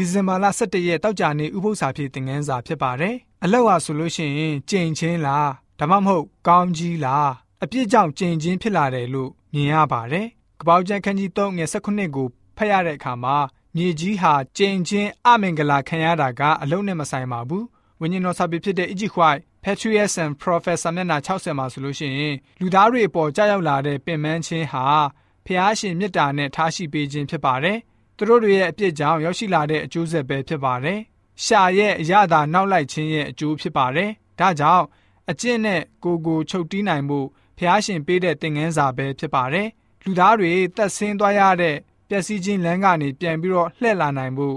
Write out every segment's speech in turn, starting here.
ဒီဇင်ဘာလ17ရက်တောက်ကြနေဥပုသ္စာဖြစ်သင်ခန်းစာဖြစ်ပါတယ်။အလောက်ဟာဆိုလို့ရှိရင်ကြင်ချင်းလားဒါမှမဟုတ်ကောင်းကြီးလားအပြစ်ကြောင့်ကြင်ချင်းဖြစ်လာတယ်လို့မြင်ရပါတယ်။ကပောက်ကျန်ခန်းကြီး3ငယ်18ကိုဖတ်ရတဲ့အခါမှာမြေကြီးဟာကြင်ချင်းအမင်္ဂလာခံရတာကအလုံးနဲ့မဆိုင်ပါဘူး။ဝိညာဉ်တော်စာပေဖြစ်တဲ့ Egypt White Patriarchs and Prophets မျက်နှာ60မှာဆိုလို့ရှိရင်လူသားတွေအပေါ်ကြာရောက်လာတဲ့ပင်ပန်းခြင်းဟာဖျားရှင်မေတ္တာနဲ့ထားရှိပေးခြင်းဖြစ်ပါတယ်။ သူတို့တွေရဲ့အပြစ်ကြောင့်ရောက်ရှိလာတဲ့အကျိုးဆက်ပဲဖြစ်ပါတယ်။ရှာရဲ့အရသာနောက်လိုက်ခြင်းရဲ့အကျိုးဖြစ်ပါတယ်။ဒါကြောင့်အကျင့်နဲ့ကိုကိုချုပ်တီးနိုင်မှုဖျားရှင်ပေးတဲ့သင်ခန်းစာပဲဖြစ်ပါတယ်။လူသားတွေတက်ဆင်းသွားရတဲ့ပျက်စီးခြင်းလမ်းကနေပြန်ပြီးတော့လှည့်လာနိုင်မှု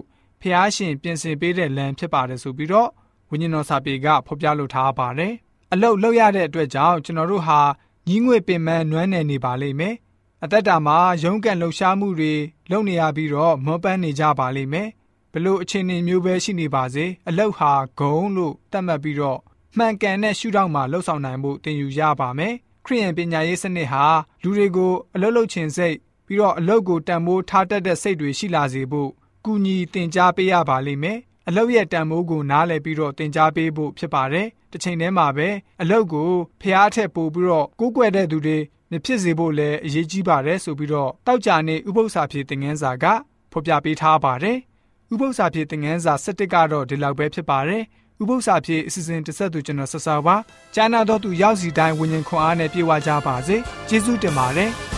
ဖျားရှင်ပြင်ဆင်ပေးတဲ့လမ်းဖြစ်ပါတယ်ဆိုပြီးတော့ဝိညာဉ်တော်စာပေကဖော်ပြလိုထားပါတယ်။အလုတ်လောက်ရတဲ့အတွက်ကြောင့်ကျွန်တော်တို့ဟာညီးငွေပင်ပန်းနွမ်းနယ်နေပါလိမ့်မယ်။ အသက်တာမှာရုန်းကန်လှုပ်ရှားမှုတွေလုပ်နေရပြီးတော့မောပန်းနေကြပါလိမ့်မယ်။ဘလို့အခြေအနေမျိုးပဲရှိနေပါစေအလုတ်ဟာဂုံလို့သတ်မှတ်ပြီးတော့မှန်ကန်တဲ့ရှုထောင့်မှာလှုပ်ဆောင်နိုင်မှုသင်ယူရပါမယ်။ခရိယန်ပညာရေးစနစ်ဟာလူတွေကိုအလုတ်လုတ်ခြင်းစိတ်ပြီးတော့အလုတ်ကိုတန်ဖိုးထားတတ်တဲ့စိတ်တွေရှိလာစေဖို့ကူညီသင်ကြားပေးရပါလိမ့်မယ်။အလုတ်ရဲ့တန်မိုးကိုနားလည်ပြီးတော့တင် जा ပေးဖို့ဖြစ်ပါတယ်။တစ်ချိန်တည်းမှာပဲအလုတ်ကိုဖျားထက်ပို့ပြီးတော့ကိုးကွယ်တဲ့သူတွေ မဖြစ်စေဖို့လည်းအရေးကြီးပါတယ်ဆိုပြီးတော့တောက်ကြနေဥပု္ပ္ပစာဖြစ်တင်ငန်းစာကဖော်ပြပေးထားပါတယ်။ဥပု္ပ္ပစာဖြစ်တင်ငန်းစာ7ကတော့ဒီလောက်ပဲဖြစ်ပါတယ်။ဥပု္ပ္ပစာဖြစ်အစီအစဉ်တစ်ဆက်သူကျွန်တော်ဆက်စားပါ။ကျမ်းနာတော်သူရောက်စီတိုင်းဝิญဉ်ခွန်အားနဲ့ပြေဝကြပါစေ။ကျေးဇူးတင်ပါတယ်။